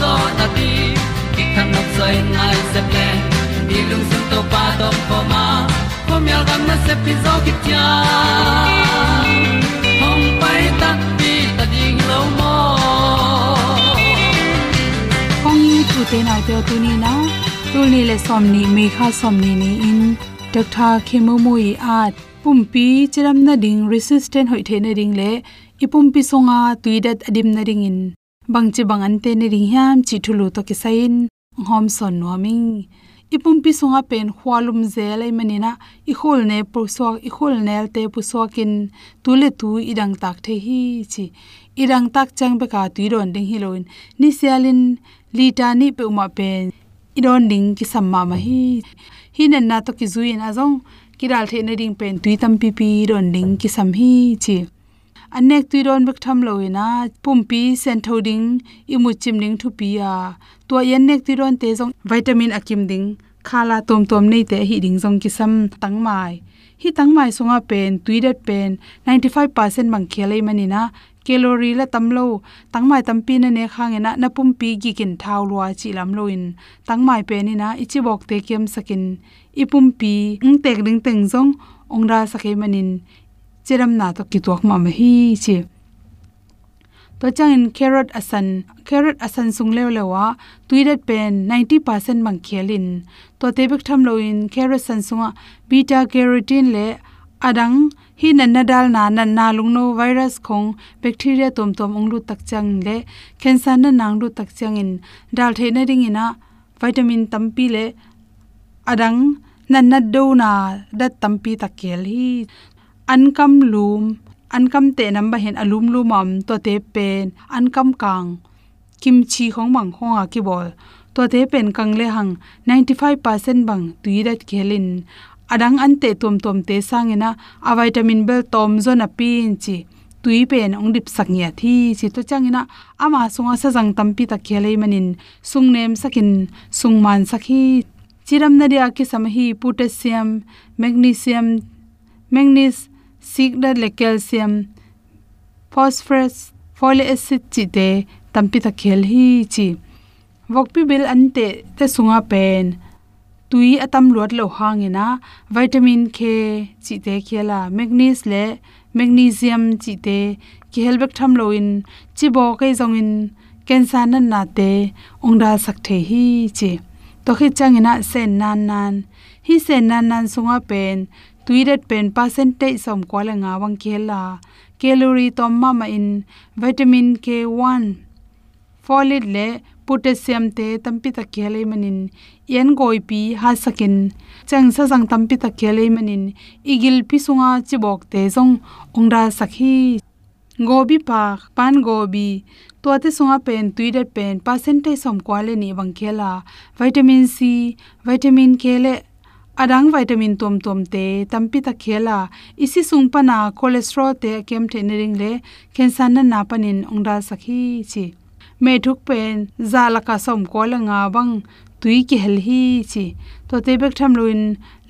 zo na ti ki kan nok sai nai se ple ni lung sun to pa to pa ma. Ko myal gam na se pi zo ki tia hom pai ta ti ta ding lo mo kong ni tu te nai te tu ni na tu ni le som ni me kha som ni ni in. Doctor dr mu moi at pumpi chiram na ding resistant hoi the na ding le ipumpi songa tuidat adim na bang che bang an te ne ring hiam chi thulu to ki sain hom son noming ipumpi sunga pen khwalum zelai manina i khol ne puswa i khol nel te puswa kin tule tu idang tak the hi, chi. Irang tak chang be ka tuiron ding hiloin. Ni sialin lita ni pe uma pen idon ding ki samma ma hi. Hi na to ki zuin ki dal the ne ding pen tu tam pi pi ron ding ki sam hi, chi anek tui ron bek tham loina pumpi sen thoding imu chim ning thu pi a to yan nek tui ron te jong vitamin akim ding, khala tom tom nei te hi ding jong ki sam tang mai. Hi tang mai songa pen, tui dat pen 95% mang khelei manina calorie la tamlo tangmai tampi na ne khangena na pumpi gi kin thaw lwa chi lam loin tangmai pe ni na ichi bok te kem sakin. Ipumpi ung tek ding teng jong ongra sakhe manin chiram na to ki tok ma ma hi chi. To changin carrot asan carrot asan sung le le wa tuirat pen 90% mang khelin to tebek tham lo in carrot san sunga, beta carotene le adang, hi nan na dal na nan na lungno virus khong, bacteria tom tom onglu tak chang le, cancer na nang lu tak chang in. Dal the na ring ina, vitamin tampi le adang, nan na do na pi tampi takel hi ankam lum, ankam te namba hen alum lum am to te pen, ankam kang, kimchi khong mang khonga ki bol. To te pen kang le hang 95% bang tuirat khelin adang ante tom tom te sangena a vitamin bel tom zona pin chi. Tui pen ong dip saknya thi chi to changina ama sunga sa jang tampi ta khelei manin. Sungnem sakin sungman sakhi. Chiram na ria ki samhi potassium, magnesium, manganese sigda le calcium, phosphorus folic acid chi te tampi ta khel hi chi vokpi bil ante te sunga pen tui atam luat lo hangena vitamin k chi te khela magnesium le magnesium chi te ki helbek tham lo in chi bo kai zong in cancer nan na te ongda sak the hi chi to khi changina sen nan nan hi sen nan nan sunga pen tuiret pen percentage som kwala nga wang khela calorie tom ma ma in vitamin k1 folate le potassium te tampi ta khele manin. Yen goi pi ha sakin. Chang sa jang tampi ta khele manin. Igil pi sunga chibok te jong ongra sakhi. Gobi pa, pan gobi. To te sunga pen tuide pen percentage som kwale ni bang khela vitamin c, vitamin k le adang vitamin tom tom te tampi ta khela. Isi sung pana cholesterol te kem the nering le cancer na na panin ongda sakhi chi. Me thuk pen zalaka som ko la nga bang tui ki hel hi chi. To te bek tham luin,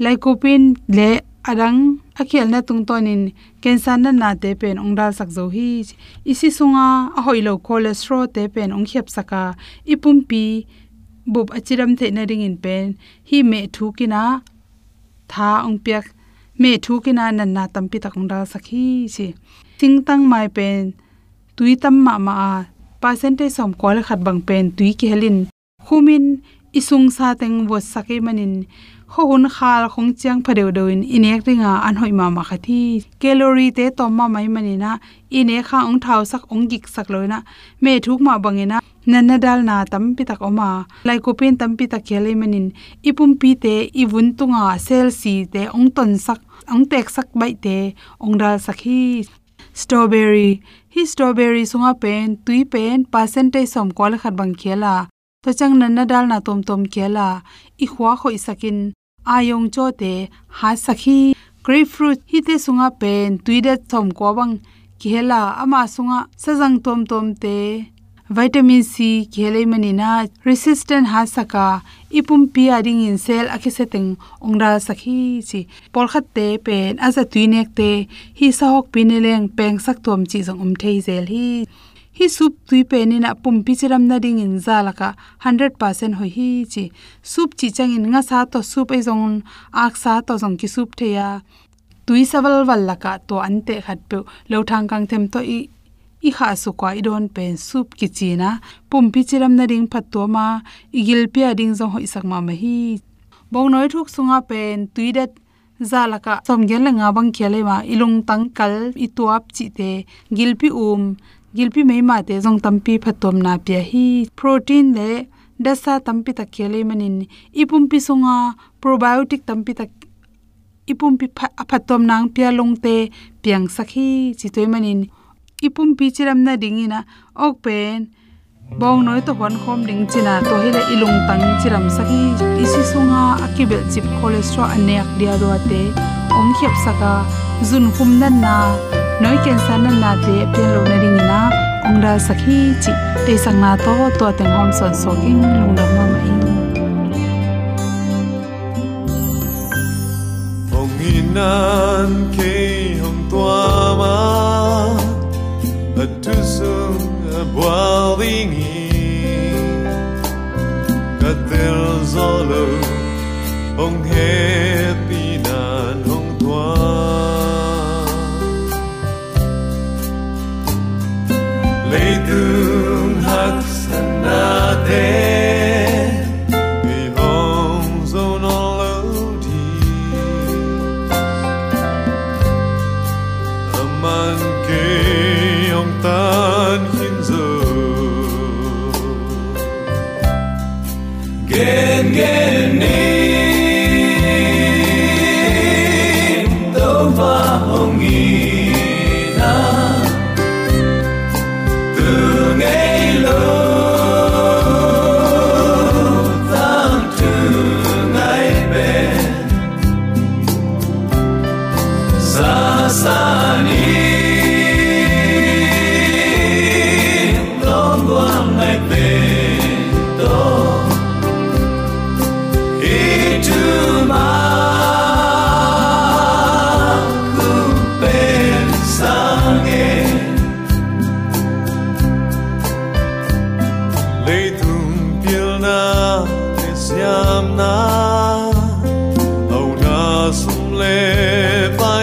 lycopene le adang akhel na tung tonin cancer na na te pen ong dal sak zo hi isi sunga a hoilo cholesterol te pen ong khep saka. Ipum pi bub achiram the na ring in pen hi me thu kina tha ong piak me thu kina nan na tampi tak ong dal sakhi chi ting tang mai pen tui tam ma ma percentage som kol khat bang pen tui ki helin khumin isung sa teng wo sake manin ho hun khal khong chiang phadeu doin inek ringa an hoi ma ma khathi calorie te tom ma mai manina ine kha ong thau sak ong gik sak loina me thuk ma bangena nana dal na tam pi tak oma. Lai ko pen tam pi tak khele manin ipum pi te ibun tunga sel si te ong ton sak ong tek sak bai te ong dal sakhi strawberry. Hi strawberry sunga pen, tui pen, percentage som kol khat bang khela. To chang nana dal na tom tom khela. I khwa kho isakin. Ayong cho te, ha sakhi grapefruit. Hi te sunga pen, tui de som ko bang khela. Ama sunga sajang tom tom te vitamin c khele manina resistant ha saka, ipum pi ading in cell akiseteng setting ongra sakhi chi. Por khat te, pen, aza tuinek te, hi sahok pineleng peng sak tom chi jong um thei zel hi. Hi sup tui pe ni pum pi chiram na ding in za laka 100% hoi hi chi. Sup chi chang in nga sa to sup ai e jong ak sa to jong ki sup theya. Tui saval wal laka to ante khat pe, lo thang kang them to i i kha su kwa i don pen sup ki china pum pi chiram na ding phat to ma igil pi ding zo hoi sak ma ma hi bong noi thuk sunga pen tuidat, zalaka somgel la nga bang khele ma ilung tang kal i tuap chi te gilpi um gilpi mai ma te jong tampi phatom na pya hi protein le dasa tampi ta khele manin ipum pi sunga, probiotic tampi ta ipum pi phatom nang pya long te piang sakhi chi toy manin ipum pi chiram na dingina. Ok pen. Bong noi to hon khom ding china. To hila ilung tang chiram saki isi sunga akibel chip cholesterol anek dia do ate om khep saka zun khum nan na. Noi ken san nan na te. Pen lo na ring na ong da sakhi chi. Te sang na to. To teng hom son so king lung da ma mai hong hinan ke hong tua ma. Wavingi Katel zolo Ong happy nan ong tua Leitung hak sanate gen gen ni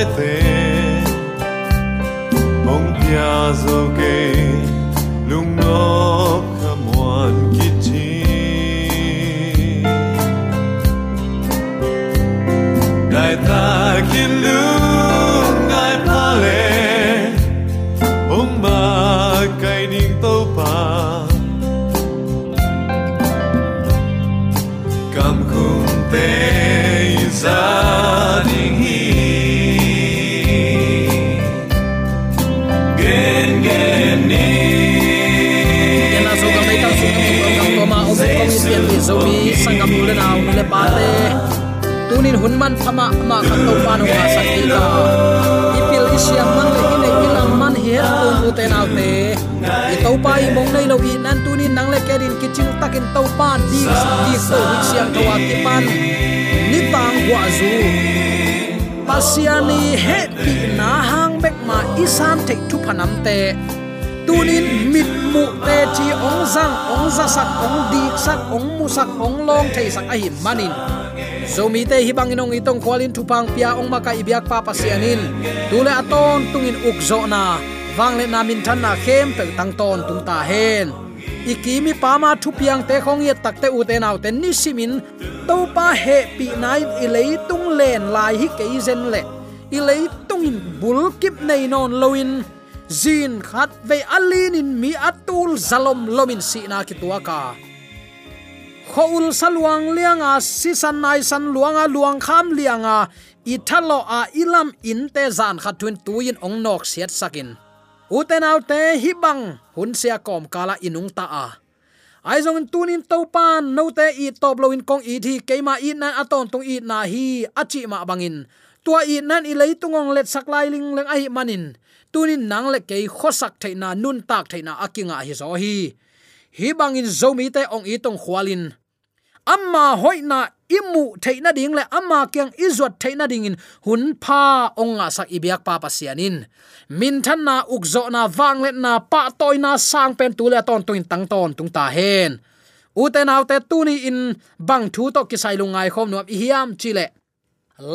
puede, con tunin hunman phama ma khan to pa no ma sakti ka ipil isiam man le ine ilang man he ko mu te nau te. I to pa i mong nei lo i nan tunin nang le kerin kitchen takin to pa, di di ko wi siam to wa ki pan. Ni tang wa zu. Pasiani he, pi na hang bek ma isan te tu phanam te. Tunin mit mu te chi ong zang, ong za sak, ong dik sak, ong mu sak, ong long thei sak a him manin zomi te hi inong itong kwalin thupang pia ong maka ibyak pa pasianin. Tule aton tungin ukzo na. Wangle na min than na khem pe tang ton tung ta hen. Ikimi pama thupiang te khong ye takte u te naw te ni simin to pa he pi nai ilei tung len lai hi ke zen le. Ilei tungin bul kip nei non loin zin khat ve alin in mi atul zalom lomin si na ki tuaka khoul saluang lianga, sisan nai san luanga luang kham lianga. Ithalo a ilam in te zan khatun tuin ong nok siat sakin. Uten autte hibang, hun sia kom kala inung ta a. Ai zong tunin to pan no te i top lo in kong i thi keima i na aton tung i na hi, achi ma bangin. Tua i nan i leitungong let saklai ling leng ai manin. Tunin nang le ke khosak thaina nun tak thaina akinga hi zo hi hi bangin zomi te ong i tong khwalin amma hoina imu theina ding le, amma kyang izot theina ding in. Hun pha onga sak ibyak pa pasianin min than na ukzo na wangle na pa toy na sang pen tu le ton tuin tang ton tung ta hen. Uten autte tuni in bang thu to ki sai lungai khom nuam hiam chile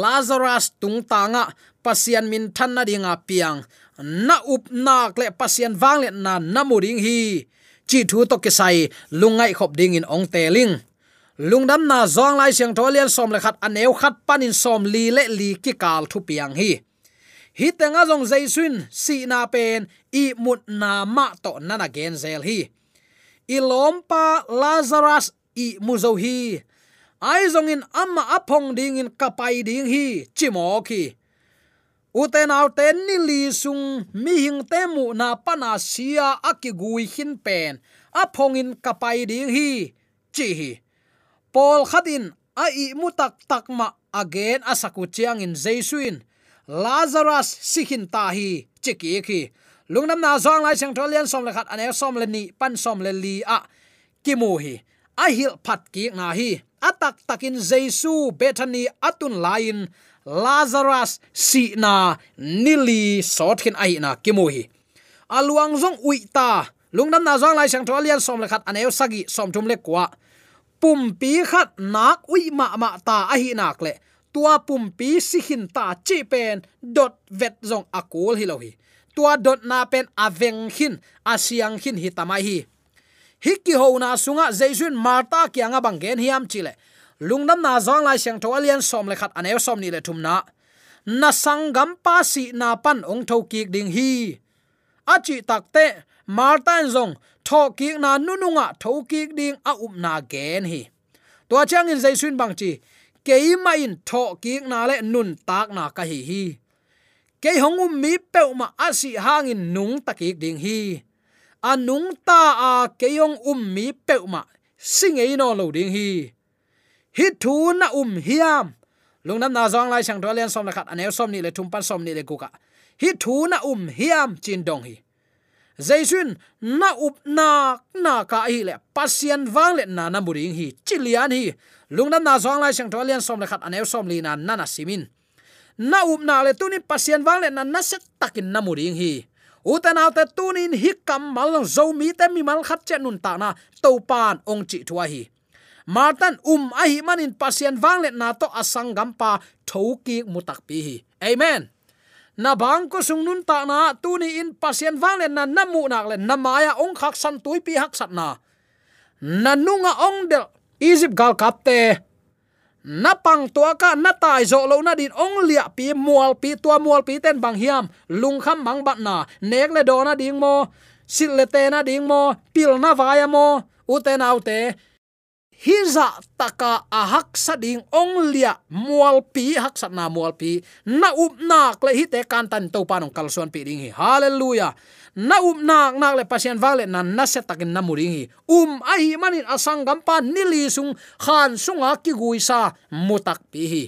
lazarus tung tanga pasian min than na dinga piang. Na up nak le pasian wangle na namuring hi chi thu to ke sai lungai khop ding in ong lung lungdam na zong lai siang tholian som le khat aneu khat panin som li le li ki kal thu piang hi. Hi tenga zong jaisun si na pen, i mut na ma to nana gen zel hi. I lazarus, i muzo hi. Ai zong in amma apong ding in kapai ding hi chimo ki uten au ten ni li sung mi hing te mu na pana sia akigui hin pen. Apong in kapai ding hi. Chi hi. Pol khatin a i mutak takma again asaku chiang in jaisuin lazarus sikhin ta hi. Cheki khi lungnam na zong lai chang tholian som le khat ane er som le ni, pan som le li a. Kimu hi. A hil phat ki na hi. Atak takin jaisu bethany atun lain lazarus si na nili sothin ai na kimu hi. À, Aluang zong uita lungnam na zong lai sang to alian som lekhat aneo à, sagi som tum le kwa pum pi khat nak ui ma ma ta a hi nak le tua pum pi si hin ta chi pen dot vet zong akul hi lo hi. Tua dot na pen aveng hin asiang hin hi tamai hi hi. Ki ho na sunga jaison marta kianga bangen hiam chile lungnam na zong lai siang tho alian som le khat anew som ni le thum na. Na sangam pa si na pan ong tho ki ding hi. Achi takte martin zong, tho ki na nununga tho ki ding a up na gen hi. To chang in jaisun bang chi keima in tho ki na le nun tak na ka hi hi. Ke hong um mi pe ma asi hangin nung takik ding hi. Anung ta a keyong um mi pe ma sing ei no lo ding hi hi thu na um hiam. Lungnam na zong lai chang dolen som na khat. Anel som ni le thum pan som ni le kuka hi thu na um hiam, chin dong hi. Zaisun na up na na ka hi le. Pasien wang le na na muring hi. Chilian hi. Lungnam na zong lai chang dolen som na khat. Anel som li na na na simin. Na up na le tunin pasien wang le na na set takin na muring hi. Utanaw te tunin hi kam mal zo mi te mi mal khat che nun ta na. To pan ong chi thua hi martan um a hi manin pasien wanglet na to asang gampa thoki mutak pi hi. Amen. Na bang ko sung nun ta na, tu ni in pasien wanglet na namu nak le, na maya ong khak san tui pi hak sat na. Na nunga ong del egypt gal kapte na pang tua ka, na tai zo lo na din ong lia pi, mual pi, tua mual pi ten bang hiam. Lung kham mang bat na. Nek le do na ding mo, sil le te na ding mo, pil na vaya mo, u te nau te hiza taka ahak sading ong lia mual pi hak sat na mual pi na up nak le hi te kan tan to panong kalson pi ding hi. Hallelujah. Na up nak nak le pasien wale na na se takin na muring hi. Um ai manin asang gampa nili sung khan sunga ki guisa mutak pi hi.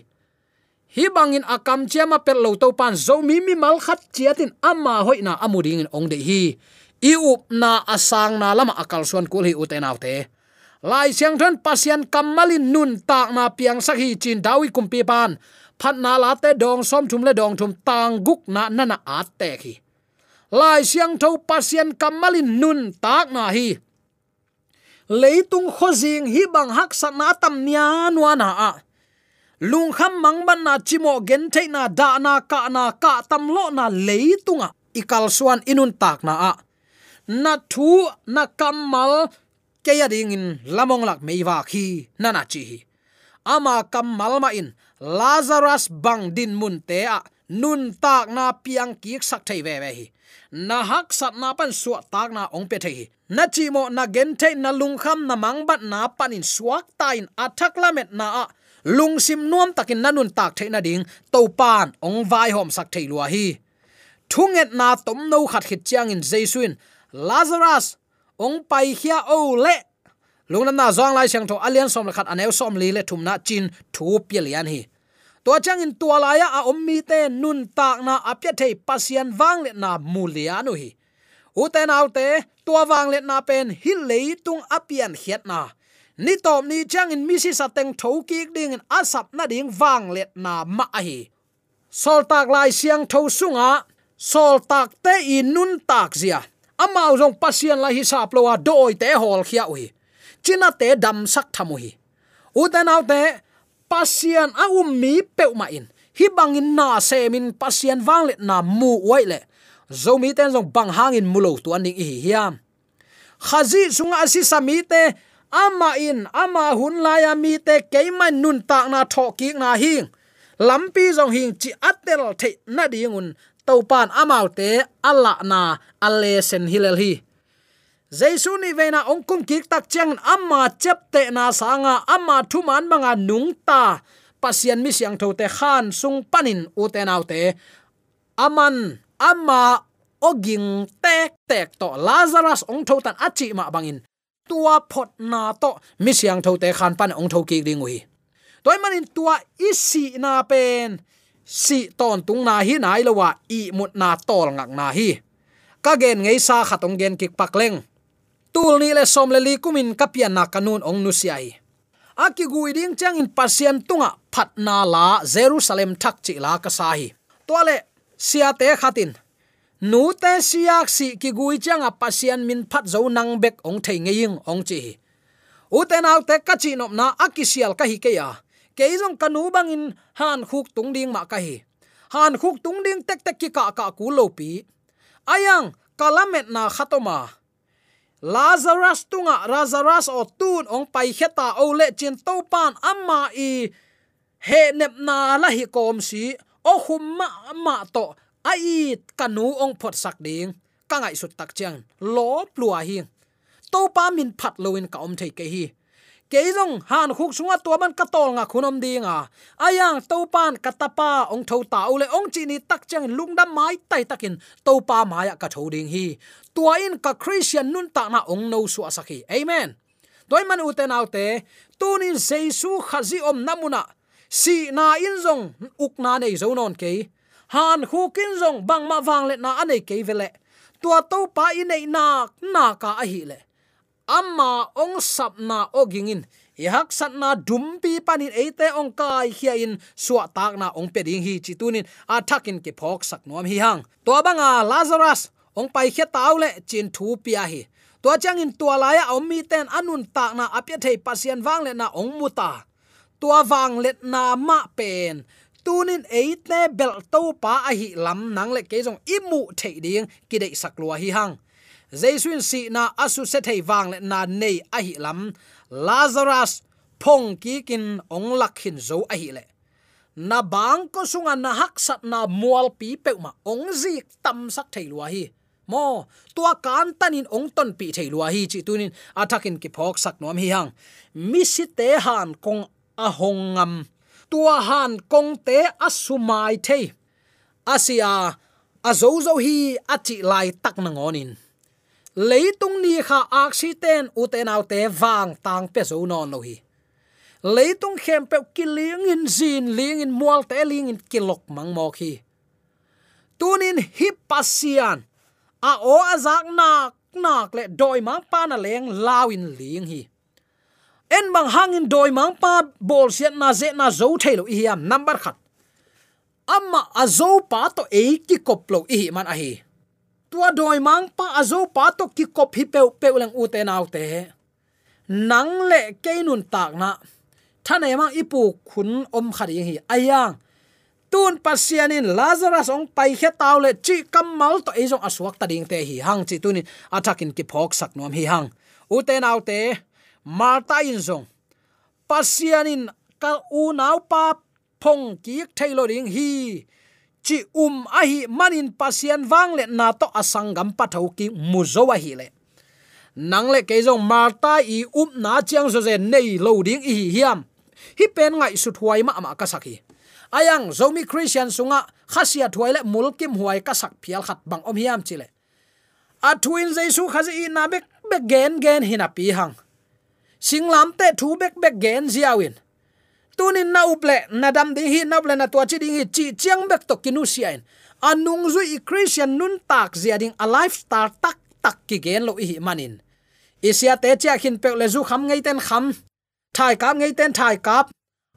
Hi bangin akam chema pel lo to pan zo mi mi mal khat chiatin amma hoina amuring ong de hi. I up na asang na lama akal suan kul hi utenaute lai siang thon pasian kamalin nun tak na piang sakhi chin dawi kumpi pan. Phat na la te dong som thum le dong thum tang guk na na na at te khi. Lai siang tho pasian kamalin nun tak na hi. Leitung khozing hi bang hak sa na tam nya nuwa na a. Lung kham mang ban na chimo gen thei na da na ka na ka tam lo na leitunga ikal suan inun tak na a. Na thu, na kamal ke ya ding in lamong lak meiwa khi nana chi hi. Ama kam malma in lazarus bang din mun te a nun tak na piang ki sak thei ve ve hi. Na hak sat na pan su tak na ong pe thei hi. Na chi mo na gen thei na lung kham na mang bat na pan in suak ta in athak lamet na a. Lung sim nuam takin nanun tak thei na ding, to pan ong vai hom sak thei lua hi. Thunget na tom no khat khit chiang in jaisuin lazarus ong pai khia o le. Lungnam na zong lai chang tho, alian som la khat anew som li le thum na chin thu pialian hi. To chang in tua la ya a om mi te nun tak na apya thei pasian wang le na mulia anu hi. U te nau te, tua wang le na pen hi le tung apian hiat na. Ni tom ni chang in mi si sa teng tho ki ding in asap na ding wang le na ma hi. Sol tak lai siang tho sunga, sol tak te in nun tak zia amao jong pasien la hi sap lo wa doi te hol khia ui. China te dam sak thamu hi. U ta nau te, pasien a um mi pe ma in. Hi bangin na se min pasien wang le na mu wai le. Zo mi ten jong bang hangin mulo tu aning hi hiam. Khazi sunga si sami te, ama in, ama hun la ya mi te keiman nun tak na tho ki na hing. Lampi jong hing chi atel the na dingun to pan amau te alla na alle sen hilel hi. Jaisu ni veina ongkung kik tak chang amma chepte na sanga amma thuman manga nungta pasian mi siang thote khan sung panin uten te te. Aman, amma, oging, tek tek to lazarus ong thotan achi ma bangin. Tua phot na to mi siang thote khan pan ong thoki ki toy manin tua isi na pen si ton tung na hi nai lowa i mut na tol ngak na hi. Ka gen ngei sa khatong gen kik pakleng tul ni le som le li kumin kapian na kanun ong nu siai. Aki gui ding chang in pasien tunga phat na la jerusalem thak chi la ka sa hi. Tole sia te khatin nu te siak si ki gui chang a pasien min phat zo nang bek ong thei ngeying ong chi u te nau te ka chi nop na akisial ka hi ke ya keizong kanu bangin han khuk tung ding ma ka hi han khuk tung ding tek tek ki ka ka ku lo pi. Ayang, kalamet na khatoma. Lazarus tunga, lazarus o tun ong pai heta o le chin to pan amma i he nep na la hi kom si. O hum ma ma to, ai kanu ong phot sak ding. Ka ngai sut tak chang lo plua hi. To pa min phat loin ka om thei ke hi keizong han khuk sunga to man ka tol nga khunom dinga. Ayang to pan katapa ong tho ta ule ong chi ni tak chang lungdam mai tai takin to pa maya ka tho ding hi. Tua in ka christian nun ta na ong no su asaki amen. Toy man uten autte tunin jesu khazi om namuna. Si na in zong uk na nei zo non ke han khu kin zong bang ma wang le na anei ke vele. Tua to pa in nei na na ka a hi le amma ong sapna ogingin. Ihak satna dumpi panin eite ong kai hia in suwa takna ong peding hi chitunin. Tunin ke phok sak nom hi hang. To banga lazarus. Ong pai khe taule chin thu pia hi. To chang in tua laya om mi ten anun takna apya thei pasian wang le na ong muta. Tua wang let na ma pen. Tunin eite bel to pa a hi lam nang le ke jong imu thei ding ki dei sak lua hi hang jaisun si na asu se thei wang le na nei a hi lam lazarus phong ki kin ong lakhin zo a hi le na bang ko sunga na hak sat na mual pi pe ma ong zik tam sak thei lua hi. Mo tua kan tanin ong ton pi thei lua hi chi tunin athakin ki phok sak nom hi hang mi si te han kong a hong ngam tua han kong te asumai thei asia azozo hi achi lai tak na ngonin leitung ni kha accident uten autte wang tang pe zo non no hi. Leitung khem pe kiling in zin ling in mual te ling in kilok mang mo khi. Tunin hi pasian a o azak nak nak le doi mang pa na leng lawin ling hi. En bang hangin doi mang pa, bol siat na ze na zo thailo hi am number khat. Amma azo pa to e ki koplo hi man a hi tua doi mang pa azo pa to ki kop hi pe pe leng u te nau te. Nang le ke nun tak na. Thane mang ipu khun om khari hi. Ayang tun pasianin lazarus ong pai khe taw le chi kamal to ezong aswak ta ding te hi. Hang chi tunin atakin ki phok sak nom hi. Hang, u te nau te. Marta in zong. Pasianin ka u nau pa phong ki thailo ding hi chi um a hi manin pasian wang le na to asangam patho ki muzo wa hi le. Nang le ke jong marta i um na chiang zo ze nei lo ding hi hiam. Hi pen ngai su thuai ma ma ka sakhi ayang, zomi christian sunga, khasia thuai le mulkim huai ka sak phial khat bang om hiam chile a thuin jesu khazi i na bek bek gen gen hina pi hang. Singlam te thu bek bek gen ziawin tunin na uple na dam ding hi na uple na tua chi ding hi chi chiang bek to kinu sian anung zu i christian nun tak zia ding a lifestyle tak tak ki gen lo hi manin. Isia te cha khin pe le zu kham ngei ten kham. Thai kap ngei ten thai kap.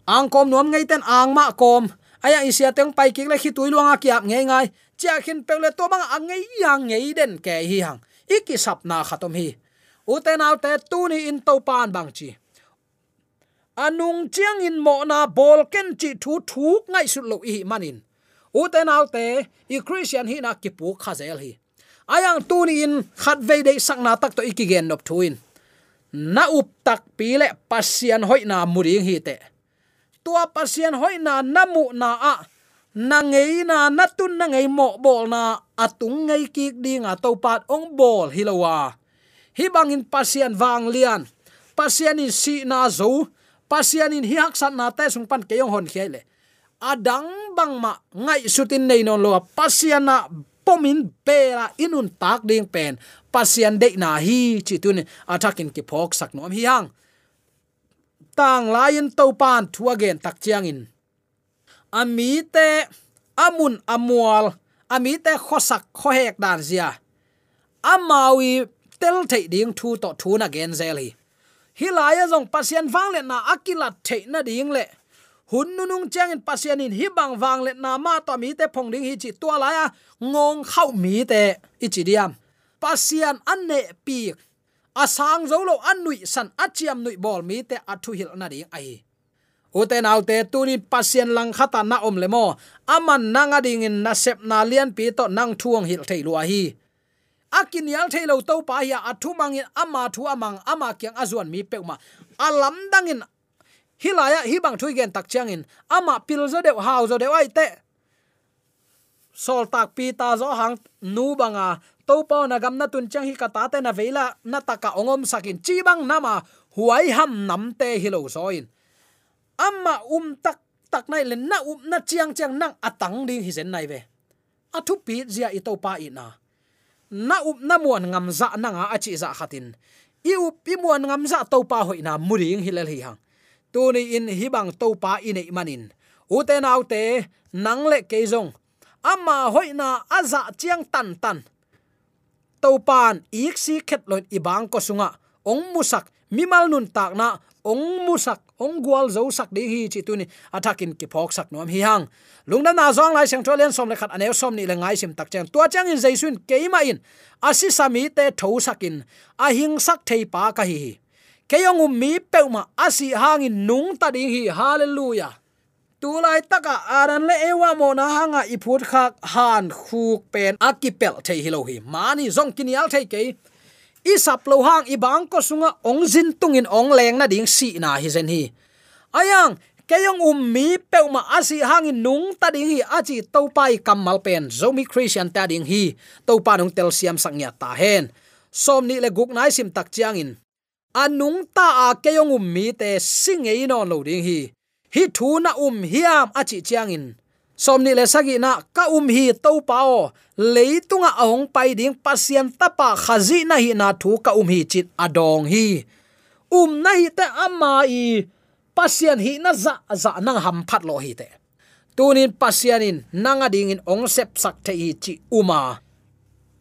Ang kom nuam ngei ten ang ma kom. Aya isia teng pai ki le khi tui luanga kiap ngei ngai. Cha khin pe le to bang angei yang ngei den ke hi hang. Iki sap na khatom hi. Uten autte tuni in to pan bang chi anung chiang in mo na bol ken chi thu thu ngai su lo hi manin. Uten autte i christian hi na ki pu khazel hi. Ayang tu ni in khat ve de sang na tak to ikigen nop thuin na up tak pi le pasian hoi na muring hi te. Tua pasian hoi na namu na a. Na ngei na na tun na ngei mo bol na atung ngei ki ding a to pat ong bol hilowa hi bangin pasian wang lian. Pasian in si na zo pasian in hi hak san na te sung pan ke yong hon khele adang bang ma ngai sutin nei non lo pasian na pomin pera inun tak ding pen. Pasian de na hi chi tun atakin ki phok sak nom hi hang. Tang lain to pan thu again tak chiang in. Ami te amun amual, ami te khosak khohek dan zia. Amawi tel thei ding thu to thu na gen zeli hilaya zong, pasien wang le na akila the na ding le. Hun nu nung chang in pasien in hi bang wang le na ma to mi te phong ding hi chi to la ya, ngong khau mi te. I chi diam. Pasien an ne pi. Asang zo lo an nui san achiam nui bol mi te athu hil na ding ai. Uten autte tunin pasien lang khata na om le mo. Aman nanga ding in na sep na lian pi to nang thuang hil thei lua hi akin yal thailo to pa ya athu mangin ama thu amang ama kyang azuan mi peuma alam dangin hilaya hi bang thui gen tak changin ama pilzo de hau zo de ai te. Sol tak pi ta zo hang, nu banga to pa na gam na tun chang hi ka ta te na veila na taka ongom sakin chi bang nama huai ham nam te hi zoin soin amma um tak tak nai len na um na chiang chiang nang atang ding hi zen nai ve. Athu pi zia i to pa i na na up na muan ngam za na nga achi za khatin. I up i muan ngam za to pa hoi na muring hilal hi hang. Tu ni in hi bang to pa i nei manin. U te nau te, nang le ke zong. Ama hoi na aza chiang tan tan. To pan ik si khet loin i bang ko sunga. Ong musak mimal nun tak na ong musak ong gwal zo sak de hi chi tu ni. Athakin ki phok sak nom hi hang. Lungna na zong lai sang tholen som le khat anew som ni le ngai sim tak chang tua chang in jaisun keima in. Asi sami te tho sakin a hing sak thei pa ka hi keyong um mi peuma asi hang in nung ta ding hi. Hallelujah. Tu lai taka aran le ewa mo na hanga iput khak han khuk pen akipel thei hi lo hi. Mani zong kinial thei ke isap lo hang ibang ko sunga ong jin tungin ong leng na ding si na hi zen hi. Ayang kayong ummi peuma asi hangin nung ta ding hi achi to pai kamal pen. Zomi christian ta ding hi. To pa nong tel siam sangya ta hen. Som ni le guk nai sim tak chiang in. Anung ta a kayong ummi te singei non lo ding hi. Hi thu na um hiam achi chiang in somni le sagi na ka um hi to pao leitunga ahong pai ding pasien tapa khazi na hi na thu ka um hi chit adong hi. Um na hi te ama i pasien hi na za za nang ham phat lo hi te. Tunin pasianin nanga ding in ong sep sak te hi chi uma.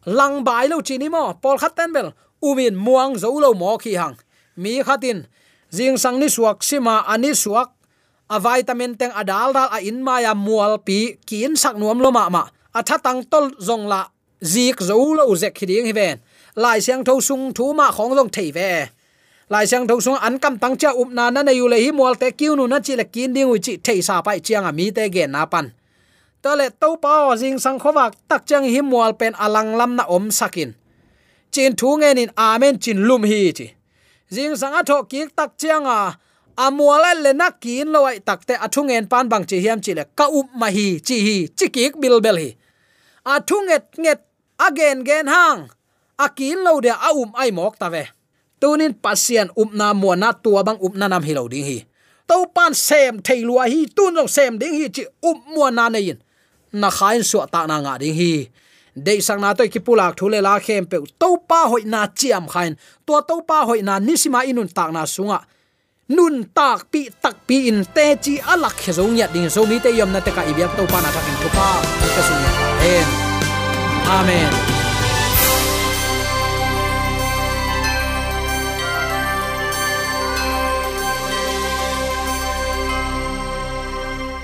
Lang bai lo chi ni mo pol khat ten bel umin muang zo lo mo khi hang. Mi khatin, jing sang ni suak, sima ani suak a vitamin teng adal dal a in maya mual pi kin sak nuam lo ma. Ma a tha tang tol zong la zik zo lo zek khiding hi ven. Lai siang tho sung thu ma khong long thei ve. Lai siang tho sung an kam tang cha up na na ne yu le hi mual te kiu nu na chi le kin ding u chi thei sa pai chiang a mi te gen na pan. To le to pa jing sang khowak tak chang hi mual pen alang lam na om sakin. Chin thu nge nin amen chin lum hi chi. Jing sang a tho ki tak chiang a amuala le na kin lo ai takte athungen pan bang chi hiam chile ka up ma hi, chi hi chikik bilbel bil bel hi. Athunget nget again gen hang. Akin lo de a um ai mok tave tunin pasien up na mo na tua bang up na nam hi lo ding hi. To pan sem thei lua hi, tun lo sem ding hi chi um up mo na nei in. Na khain su ta na nga ding hi. Dei sang na to ki pulak thule la khem pe to pa hoi na chiam khain. To to pa hoi na nisima inun tak na sunga nun tak pi tak pi in te chi alak khe zo nya ding zo mi te yom na te ka ibyak to pa na ta kin to pa. Ka su amen. Amen.